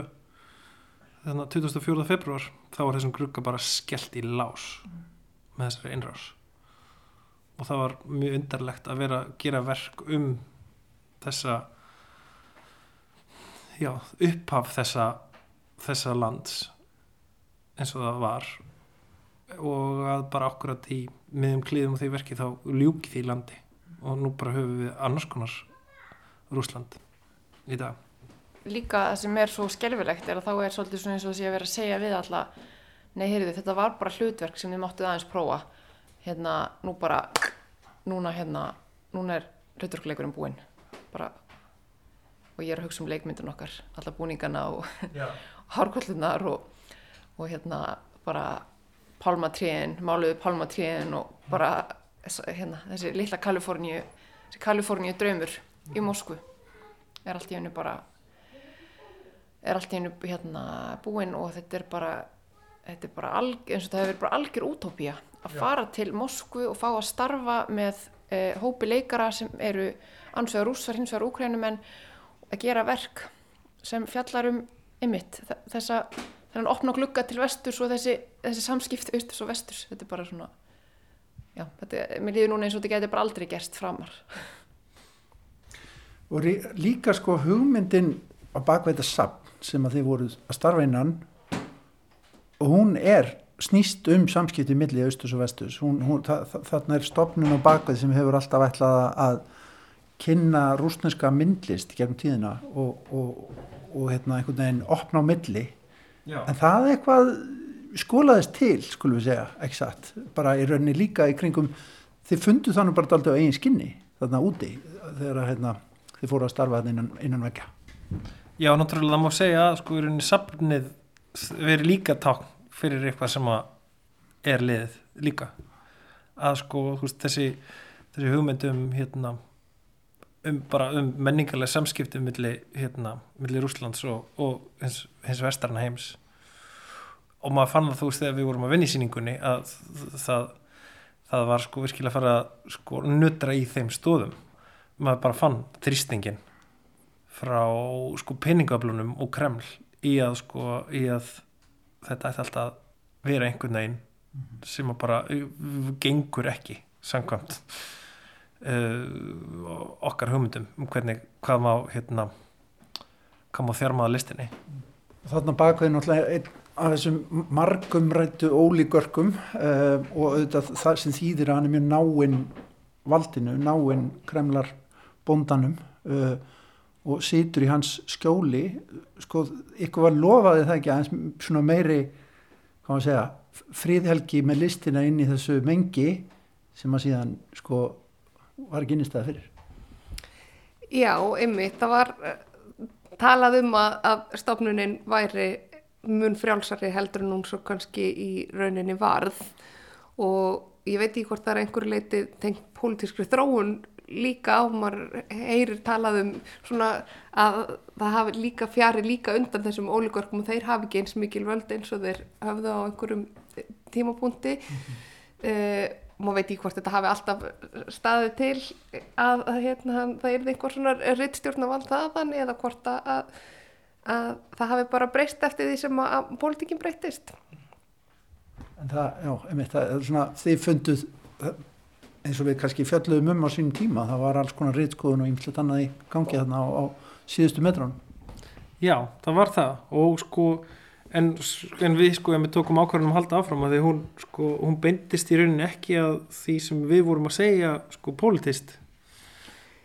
þannig að 24. februar þá var þessum grugga bara skellt í lás með þessari einrás og það var mjög undarlegt að vera að gera verk um þessa já, upphaf þessa þessa lands eins og það var og að bara akkurat í miðum klíðum og því verki þá ljúki því landi. Og nú bara höfum við annars konar Rúsland í dag. Líka það sem er svo skelvilegt er að þá er svolítið svona eins og þess að ég verið að segja við alla nei, heyrðu þetta var bara hlutverk sem þið máttuð aðeins prófa. Hérna, nú bara núna hérna, núna er hlutverkleikurinn búinn. Bara og ég er að hugsa um leikmyndun okkar alla búningana og hárkollunar og, og hérna bara pálmatriðin, máluðu pálmatriðin og bara hérna, þessi litla Kaliforníu þessi Kaliforníu draumur í Moskvu er allt í hennu bara er allt í hennu hérna búinn og þetta er bara þetta er bara alg, eins og það hefur bara algjör útópía að Já. fara til Moskvu og fá að starfa með eh, hópi leikara sem eru ansvegar rússar, hins vegar úkrænumenn að gera verk sem fjallar um ymitt þessa þennan opna glugga til vesturs og þessi, þessi samskipti austurs og vesturs þetta er bara svona já, þetta, mér líður núna eins og þetta getur bara aldrei gerst framar. Og líka sko hugmyndin á bakveita sapn sem að þið voruð að starfa innan og hún er snýst um samskipti millir austus og vestus hún, hún, þarna er stopnun og bakveð sem hefur alltaf ætlað að kynna rúsneska myndlist gegnum tíðina og, og, og hérna einhvern veginn opna á milli Já. en það er eitthvað skólaðist til, skulum við segja, ekki satt bara í rauninni líka í kringum þið fundu þannig bara alltaf eigin skinni þarna úti þegar hérna, þið fóru að starfa innan, innan vekja Já, náttúrulega það má segja að sko í rauninni safnið veri líka takk fyrir eitthvað sem er liðið líka. Að sko þessi, þessi hugmyndum hérna um bara um menningarlega samskipti millir hérna, millir Úslands og, og hins, hins vestarna heims. Og maður fann það þú veist þegar við vorum að vinna í síningunni að það, það var sko virkilega að fara að sko nuttra í þeim stóðum maður bara fann þrýstingin frá sko peningöflunum og kreml í að sko í að þetta ætti alltaf að vera einhvern veginn -hmm. sem að bara gengur ekki samkvæmt uh, okkar hugmyndum um hvernig hvað má hérna hvað má þjármaða listinni. Þarna bakveðin náttúrulega einn af þessum margumrættu ólíkörkum uh, og auðvitað það sem þýðir að hann er mjög náinn valdinu, náinn kremlar bondanum uh, og situr í hans skjóli. Sko, ykkur var lofaði það ekki aðeins svona meiri hvað maður segja, fríðhelgi með listina inn í þessu mengi sem að síðan sko var ekki innistæða fyrir. Já, ymmið, það var uh, talað um að, að stofnunin væri mun frjálsari heldur en hún svo kannski í rauninni varð. Og ég veit ekki hvort það er einhverju leiti tengt pólitískri þróun líka. Á, maður heyrir talað um svona að það hafi líka fjari líka undan þessum ólíkvarkum og þeir hafi ekki eins mikil völd eins og þeir hafðu á einhverjum tímapunkti. Mm -hmm. uh, maður veit ekki hvort þetta hafi alltaf staðið til að, að hérna, það er einhver svona rittstjórn af allt þaðan eða hvort að að það hafi bara breyst eftir því sem að, að pólitíkinn breytist En það, já, einmitt, það er svona þið funduð eins og við kannski fjalluðum um á sínum tíma það var alls konar reytskoðun og ymslet annað í gangi þarna á, á síðustu metran Já, það var það. Og sko en, en við sko, en við tókum ákvarðanum að halda áfram að því hún sko, hún beintist í rauninni ekki að því sem við vorum að segja sko politist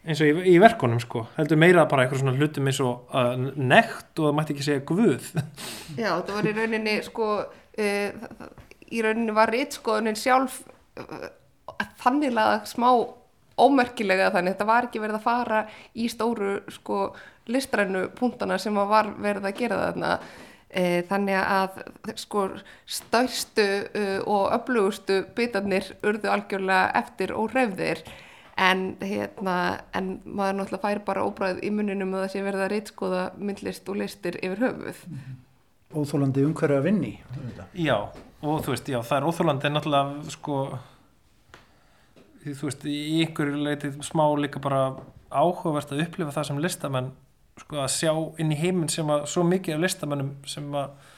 eins og í, í verkonum sko. Heldur meira bara eitthvað svona hlutum eins og uh, nekt og það mætti ekki segja guð. Já, það var í rauninni sko uh, í rauninni var rittskoðunin sjálf uh, þannig að smá ómerkilega þannig. Þetta var ekki verið að fara í stóru sko listrænu punktana sem var verið að gera þarna þannig að sko stærstu og öflugustu bitarnir urðu algjörlega eftir og hrefðir en hérna en maður náttúrulega fær bara óbræð í muninum að það sé verða reytskoða myndlist og listir yfir höfuð. Mhm. Óþólandi umhverju að vinni Já, og þú veist, já, það er óþólandi en náttúrulega sko þú veist, í ykkur leitið smá líka bara áhugavert að upplifa það sem listamenn sko að sjá inn í heiminn sem að svo mikið af listamennum sem að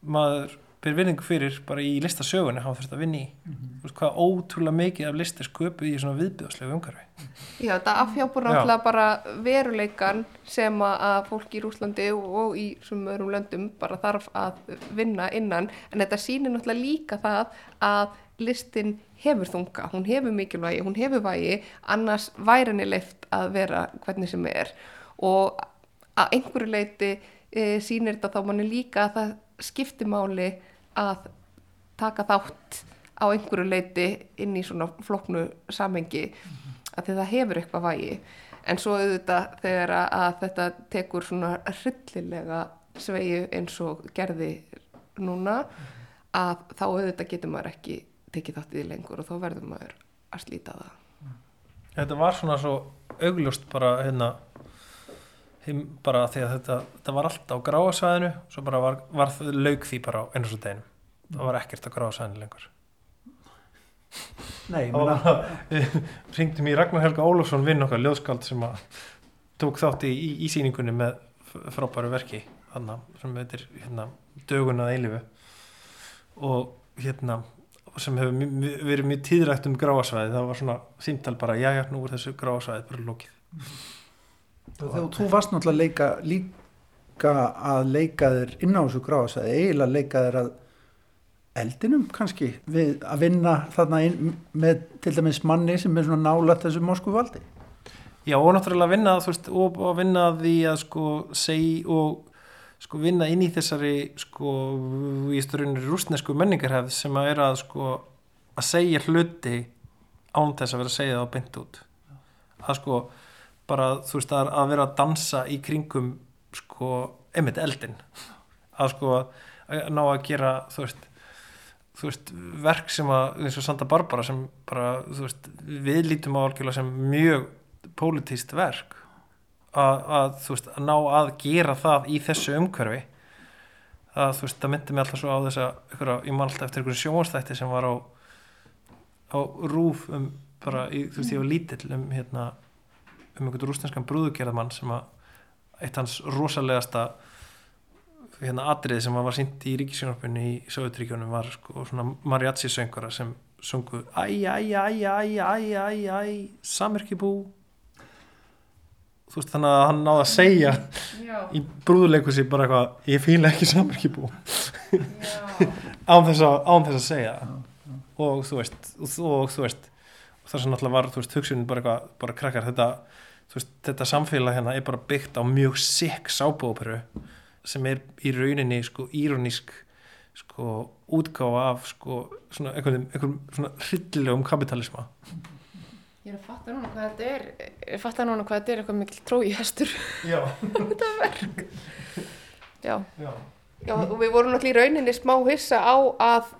maður ber vinningu fyrir bara í listasögunni hafa þurft að vinni í. Mm -hmm. veist, hvað ótrúlega mikið af listir sköpu í svona viðbjóðslegu umhverfi. Já, þetta afhjápur náttúrulega bara veruleikan sem að fólk í Rúslandi og í svona öðrum löndum bara þarf að vinna innan. En þetta sýnir náttúrulega líka það að listin hefur þunga, hún hefur mikilvægi, hún hefur vægi annars væri henni leift að vera hvernig sem er. Og að einhverju leiti e, sýnir þetta þá manni líka að það skiptir máli að taka þátt á einhverju leiti inn í svona floknu samhengi mm -hmm. að það hefur eitthvað vægi en svo auðvitað þegar að, þetta tekur svona hryllilega sveiju eins og gerði núna að þá auðvitað getur maður ekki tekið þátt í því lengur og þá verður maður að slíta það Þetta var svona svo augljóst bara hérna him, bara því að þetta, þetta var allt á gráasvæðinu svo bara var, var laug því bara á eins og deginu það var ekkert á gráasvæðinu lengur. Nei, meina, við ringdum í Ragnar Helga Ólafsson vinn okkar ljóðskald sem að tók þátt í, í, í síningunni með frábæru verki þarna, sem heitir hérna, dögun að eilifu og hérna sem hefur verið mjög tíðrægt um gráasvæði það var svona símtal bara, já já, nú er þessu gráasvæði bara lókið þegar þú varst náttúrulega leika líka að leika þér inn á þessu gráðsæði, eiginlega leika þér að eldinum kannski við að vinna þarna inn með til dæmis manni sem er svona nálægt þessu morsku valdi? Já, og náttúrulega vinna, veist, og, og vinna því að sko segi og sko vinna inn í þessari sko í styrunni rústnesku menningarhefð sem að er að sko að segja hluti án þess að vera að segja það á beint út. Að sko bara þú veist að, að vera að dansa í kringum sko einmitt eldin að sko að ná að gera þú veist þú veist, verk sem að eins og Santa Barbara sem bara, þú veist, við lítum á algjörlega sem mjög pólitíst verk. Að, að, þú veist, að ná að gera það í þessu umhverfi. Að þú veist, það myndi mig alltaf svo á þess að ég man alltaf eftir einhverju sjónstætti sem var á á rúf um bara, í, þú veist, ég var lítill um hérna, um einhvern rústenskan brúðugerðamann sem að eitt hans rosalegasta hérna atriði sem var sínt í ríkisjónarpunni í Sovjetríkjónum var sko svona mariachi söngara sem sungu æj, æj, æj, æj, æj, æj, æj, samerkibú þú veist þannig að hann náði að segja í brúðuleikursi bara eitthvað ég fíla ekki samerkibú án án þess að segja. Það. og þú veist og, og þú veist það sem náttúrulega var þú veist hugsunin bara eitthvað bara krakkar þetta þú veist þetta samfélag hérna er bara byggt á mjög sikk sábóperu sem er í rauninni sko íronísk sko útgáfa af sko svona einhvern, einhvern svona hryllilegum kapitalisma Ég er að fatta núna hvað þetta er, ég er fatta núna hvað þetta er eitthvað mikil trói hestur. Já, Já, já. Já, og við vorum náttúrulega í rauninni smá hissa á að,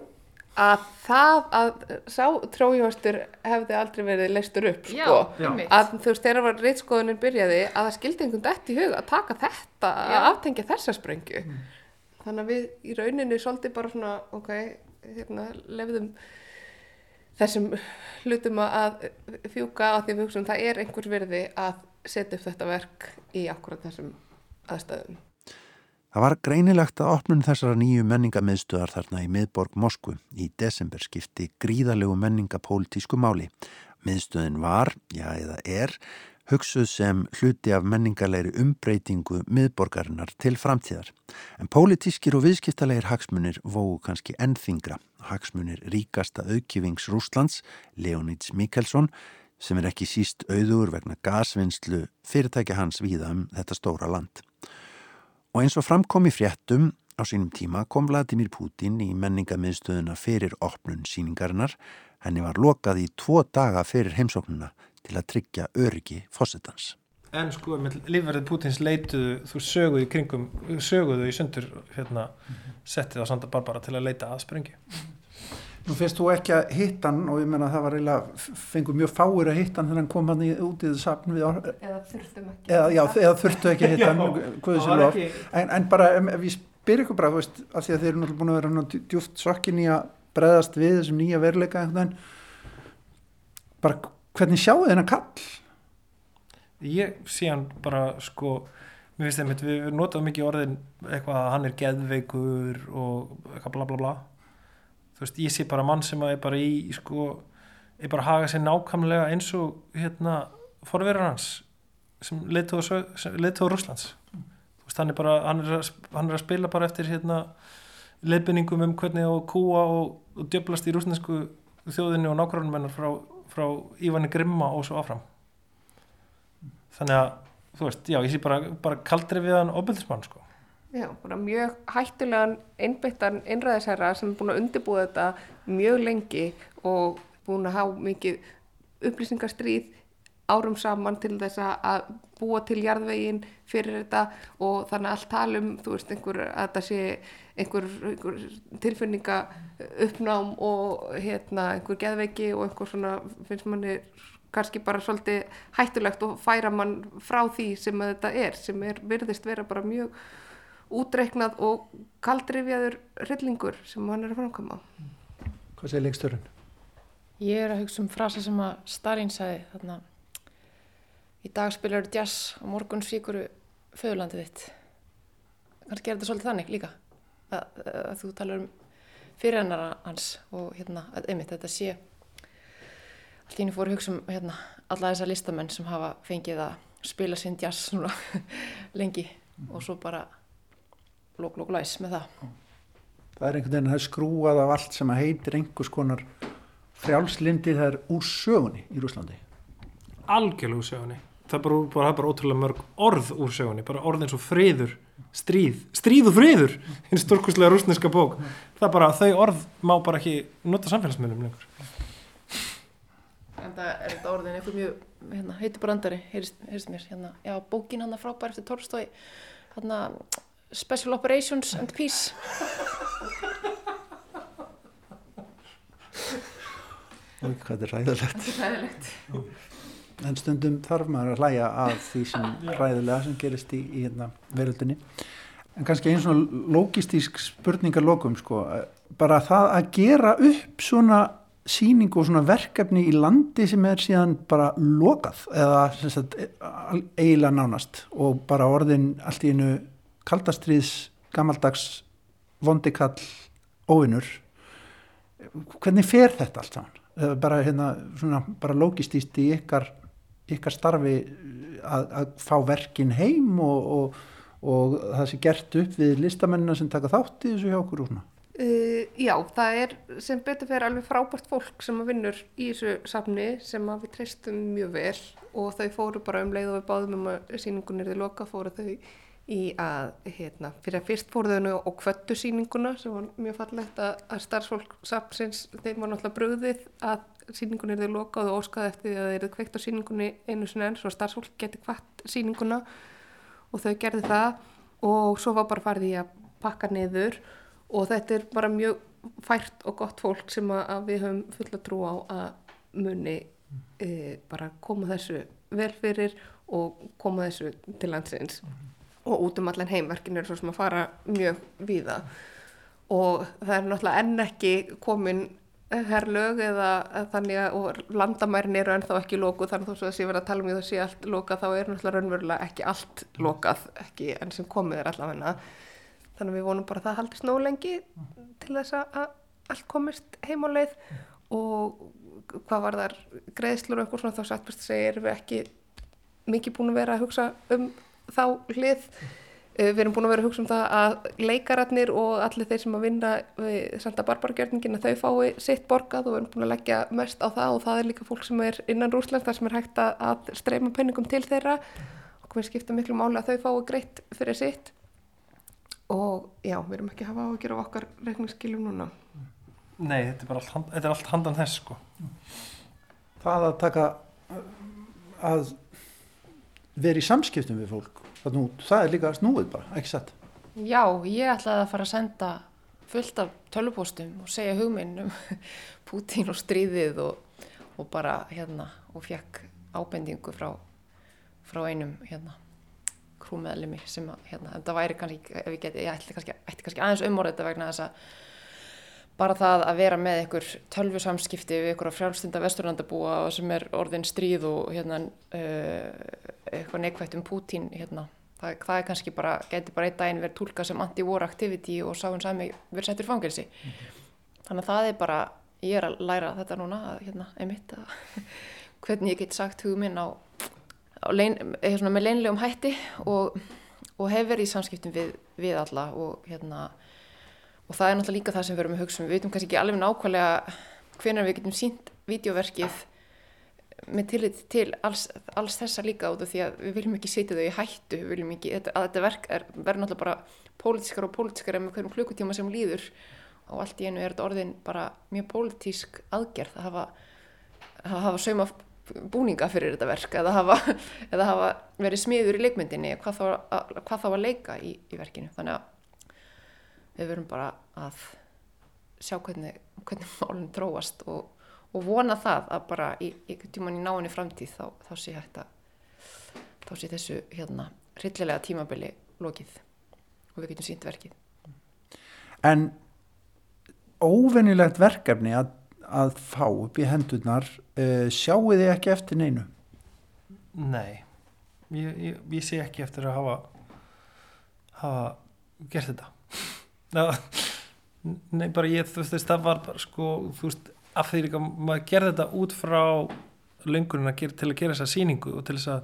að það að sá trójuhastur hefði aldrei verið leistur upp, já, sko. einmitt. Að þú veist, þegar var reitskoðunin byrjaði að það skildi einhvern dætt í hug að taka þetta, Já. að aftengja þessa sprengju. Þannig að við í rauninni svolítið bara svona, ok, hérna, lefðum þessum hlutum að fjúka á því við hugsaum það er einhver virði að setja upp þetta verk í akkurat þessum aðstæðum. Það var greinilegt að opnun þessara nýju menningamiðstöðar þarna í miðborg Moskvu í desember skipti gríðalegu menningapólitísku máli. Miðstöðin var, já eða er, hugsuð sem hluti af menningarleiri umbreytingu miðborgarinnar til framtíðar. En pólitískir og viðskiptalegir hagsmunir vógu kannski ennþingra. Hagsmunir ríkasta aukifings Rúslands, Leonids Mikelsson, sem er ekki síst auður vegna gasvinnslu fyrirtækja hans víða um þetta stóra land. Og eins og framkom í fréttum á sínum tíma kom Vladimir Putin í menningamiðstöðuna fyrir opnun síningarinnar. Henni var lokað í tvo daga fyrir heimsóknuna til að tryggja öryggi fósettans. En sko, með lífverðið Pútins leituðu, þú söguðu í kringum, söguðu í sundur hérna, settið á Santa Barbara til að leita að sprengju. Nú finnst þú ekki að hitta hann og ég menna að það var eiginlega, fengur mjög fáir að hitta hann þegar hann kom hann í, út í það sapn við ár, Eða þurftum ekki. eða, já, eða þurftu ekki að hitta hann, guðið sér lof. En, en bara ef, ef ég spyr ykkur bara, þú veist, að því að þeir eru náttúrulega búin að vera djú- djúpt sokkin í að breðast við þessum nýja veruleika einhvern veginn, bara hvernig sjáu þennan kall? Ég sé hann bara, sko, mér finnst einmitt, við notaðum mikið orðin eitthvað að hann er geðveikur og eitthvað bla bla bla. Þú veist, ég sé bara mann sem er bara í, sko, er bara að haga sér nákvæmlega eins og, hérna, forverður hans sem leiðtóða Rúslands. Þú veist, hann er bara, hann er, að, hann er að spila bara eftir, hérna, leiðbenningum um hvernig á kúa og, og djöblast í rúsnesku þjóðinni og nákvæmlega frá, frá Ívani Grimma og svo áfram þannig að þú veist, já, ég sé bara, bara kaldri við hann ofbeldismann sko. Já, bara mjög hættulegan einbyttan innræðisherra sem er búin að undirbúa þetta mjög lengi og búin að hafa mikið upplýsingarstríð árum saman til þess að búa til jarðvegin fyrir þetta og þannig að allt talum, þú veist, einhver, að þetta sé einhver, einhver tilfinninga uppnám og hérna, einhver geðveiki og einhver svona, finnst manni kannski bara svolítið hættulegt og færa mann frá því sem þetta er, sem er virðist vera bara mjög útreiknað og kaldrifjaður hryllingur sem hann er að framkama. Hvað segir leikstörun? Ég er að hugsa um frasa sem að Starinn sagði þarna í dag spilar þú jazz og morgun svíkuru föðurlandið þitt kannski er þetta svolítið þannig líka að, að, að þú talar um fyrirhennara hans og hérna, einmitt þetta sé allt í henni fóru hugsa um hérna, alla þessa listamenn sem hafa fengið að spila sinn jazz núna lengi mm. og svo bara lók, lók, læs með það. Það er einhvern veginn að skrúað af allt sem að heitir einhvers konar frjálslindi það er úr sögunni í Rúslandi Algjörlega úr sögunni. Það er bara, bara, bara ótrúlega mörg orð úr sögunni bara orð eins og friður, stríð stríð og friður, einn stórkustlega rúsneska bók, það er bara, þau orð má bara ekki nota samfélagsmiðlum lengur. En það er þetta orðin eitthvað mjög hérna, heitur brandari, heyrst, heyrst mér hérna, já, bókin hann að frábær eftir Tolstói hérna, Special Operations and Peace. Úi, hvað er ræðilegt. Þetta er ræðilegt. En stundum þarf maður að hlæja að því sem ræðilega sem gerist í, í hérna, veröldinni. En kannski einn svona logistísk spurningarlokum sko, bara það að gera upp svona síning og svona verkefni í landi sem er síðan bara lokað eða sagt, eiginlega nánast og bara orðin allt í einu kaldastriðs, gammaldags vondikall, óvinnur hvernig fer þetta allt saman? bara, hérna, svona, bara logistíst í ykkar ykkar starfi að, að fá verkin heim og, og, og það sé gert upp við listamennina sem taka þátt í þessu hjá okkur? Uh, já, það er sem betur fyrir alveg frábært fólk sem vinnur í þessu safni sem við treystum mjög vel og þau fóru bara um leið og við báðum um að síningun er þið loka, fóru þau í að, hérna, fyrir að fyrst fóru þau og kvöttu síninguna sem var mjög fallegt að, að starfsfólk safnsins, þeim var náttúrulega bröðið að síningun er þau lokað og óskaði eftir því að þeir eru kveikt á síningunni einu sinni enn svo starfsfólk geti kvart síninguna og þau gerði það. Og svo var bara farið í að pakka niður og þetta er bara mjög fært og gott fólk sem að við höfum fulla trú á að muni e, bara koma þessu vel fyrir og koma þessu til landsins. -hmm. Og út um allan heimverkin er svo sem að fara mjög víða. Og það er náttúrulega enn ekki komin herrlög eða þannig að landamærin eru ennþá ekki lókuð þannig að að sé verið að tala um því að það sé allt lokað þá er náttúrulega raunverulega ekki allt lokað ekki enn sem komið er allavegna þannig að við vonum bara að það haldist nóg lengi til þess að allt komist heim á leið. Og hvað var þar greiðslur og eitthvað svona þá satt best að segja erum við ekki mikið búin að vera að hugsa um þá hlið Eh, við erum búin að vera að hugsa um það að leikararnir og allir þeir sem að vinna við Santa Barbara gjörningin að þau fái sitt borgað og við erum búin að leggja mest á það og það er líka fólk sem er innan Rúsland þar sem er hægt að streyma penningum til þeirra og við skiptum miklu máli að þau fái greitt fyrir sitt og já, við erum ekki að hafa á að gera okkar reikningsskilum núna. Nei, þetta er bara allt, þetta er allt handan þess sko. Það að taka að vera í samskiptum við fólk. Þannig að það er líka snúið bara, ekki satt? Já, ég ætlaði að fara að senda fullt af tölupóstum og segja hugminn um Putin og stríðið og, og bara hérna og fekk ábendingu frá, frá einum hérna krúmeðlimi sem að hérna, en það væri kannski, ef ég geti, ég ætti kannski, ætti kannski aðeins umorðið þetta vegna þess að bara það að vera með einhver tölvusamskipti við einhverja frjálstunda vesturlandabúa sem er orðin stríð og hérna, uh, eitthvað neikvægt um Pútín hérna. það, það er kannski bara, getur bara einn daginn verið tólka sem anti-war activity og sáinn sami verið settir fangelsi mm -hmm. þannig að það er bara, ég er að læra þetta núna, að, hérna, einmitt að, hvernig ég get sagt hugminn á, á lein, svona, með leinlegum hætti og, og hef verið í samskiptum við, við alla og hérna og það er náttúrulega líka það sem við erum að hugsa um. Við veitum kannski ekki alveg nákvæmlega hvernig við getum sínt videoverkið með tillit til alls, alls þessa líka út af því að við viljum ekki setja þau í hættu. Við viljum ekki, þetta, að þetta verk verður náttúrulega bara pólitískar og pólitískar með hverjum klukkutíma sem líður. Og allt í einu er þetta orðin bara mjög pólitísk aðgerð að hafa, að hafa sauma búninga fyrir þetta verk eða hafa, eða hafa verið smiður í leikmyndinni hvað þá að, hvað þá að leika í, í verkinu. Þannig að við verum bara að sjá hvernig, hvernig málun tróast og, og vona það að bara í einhvern tíman í náinni framtíð þá, þá sé hægt að þá sé þessu hérna rillilega tímabili lokið og við getum sínt verkið. En óvenjulegt verkefni að, að fá upp í hendurnar uh, sjáu þið ekki eftir neinu? Nei, ég, ég, ég sé ekki eftir að hafa hafa gert þetta Nei, bara ég, þú veist, það var bara sko, þú veist, af því líka maður gerði þetta út frá gera, til að gera þessa síningu og til þess að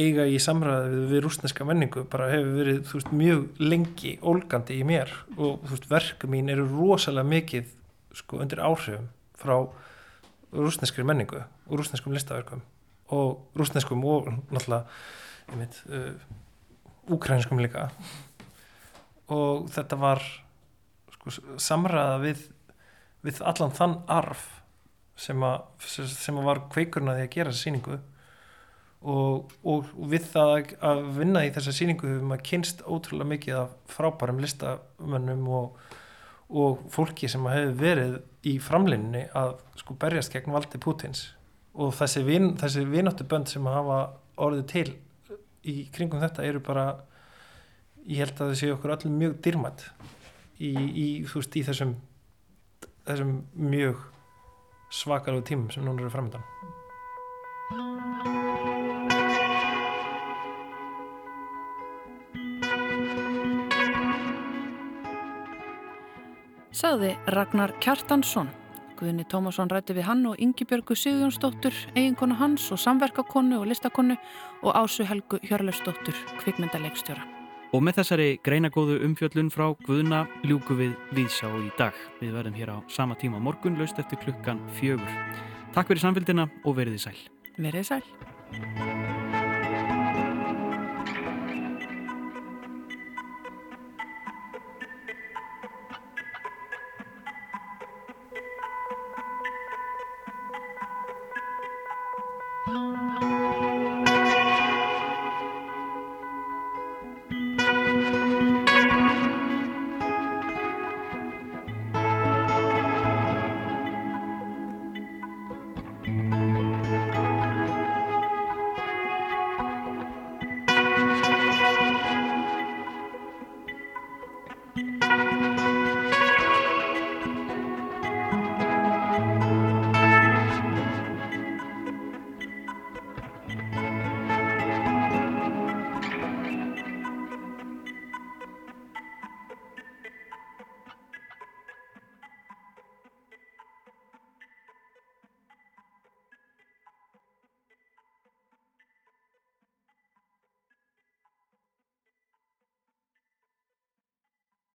eiga í samræði við, við rúsneska menningu bara hefur verið, þú veist, mjög lengi ólgandi í mér og þú veist, verku mín eru rosalega mikið sko undir áhrifum frá rúsneskri menningu og rúsneskum listaverkum og rúsneskum og náttúrulega, ég veit, uh, úkrænskum líka og þetta var sko, samræða við, við allan þann arf sem að, sem að var kveikurnaði að gera þessa síningu og, og við það að vinna í þessa síningu hefur maður kynst ótrúlega mikið af frábærum listamönnum og, og fólki sem hefur verið í framlinni að sko berjast gegn valdi Pútins og þessi, vin, þessi vináttu bönd sem hafa orðið til í kringum þetta eru bara ég held að það séu okkur allir mjög dýrmætt í, í, veist, í þessum, þessum mjög svakalegu tímum sem núna eru framöndan Saði Ragnar Kjartansson Guðni Tómasson rætti við hann og Yngibjörgu Sigjónsdóttur, eiginkonu hans og samverkakonu og listakonu og Ásu Helgu Hjörlefsdóttur, kvikmyndaleikstjóra. Og með þessari greinagóðu umfjöllun frá Guðna ljúku við viðsjá í dag. Við verðum hér á sama tíma morgun, laust eftir klukkan fjögur. Takk fyrir samfélgina og veriði sæl. Veriði sæl.